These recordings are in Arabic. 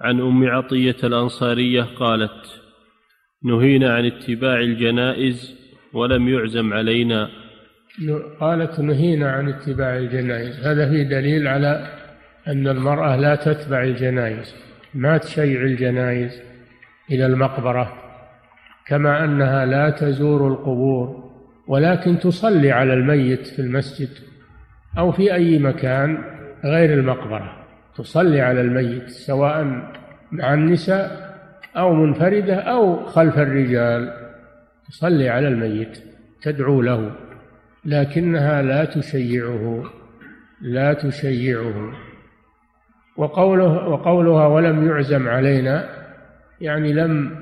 عن أم عطية الأنصارية قالت نهينا عن اتباع الجنائز ولم يعزم علينا. قالت نهينا عن اتباع الجنائز. هذا فيه دليل على أن المرأة لا تتبع الجنائز ما تشيع الجنائز إلى المقبرة كما أنها لا تزور القبور ولكن تصلي على الميت في المسجد أو في أي مكان غير المقبرة. تصلي على الميت سواء مع النساء أو منفردة أو خلف الرجال تصلي على الميت تدعو له لكنها لا تشيعه لا تشيعه. وقوله وقولها ولم يعزم علينا يعني لم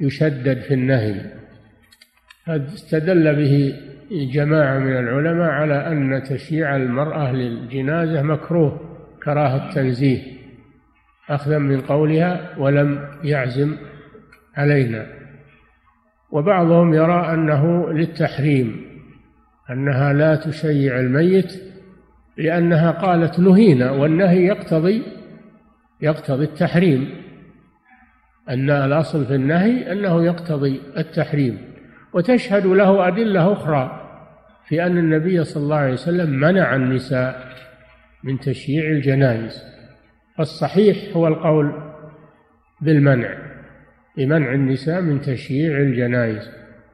يشدد في النهي. هذا استدل به جماعة من العلماء على أن تشييع المرأة للجنازة مكروه. كراهة تنزيه أخذا من قولها ولم يعزم علينا. وبعضهم يرى أنه للتحريم أنها لا تشيع الميت لأنها قالت نهينا والنهي يقتضي يقتضي التحريم. أن الأصل في النهي أنه يقتضي التحريم. وتشهد له أدلة أخرى في أن النبي صلى الله عليه وسلم منع النساء من تشييع الجنائز. الصحيح هو القول بالمنع بمنع النساء من تشييع الجنائز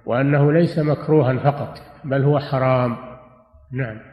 وأنه ليس مكروها فقط بل هو حرام. نعم.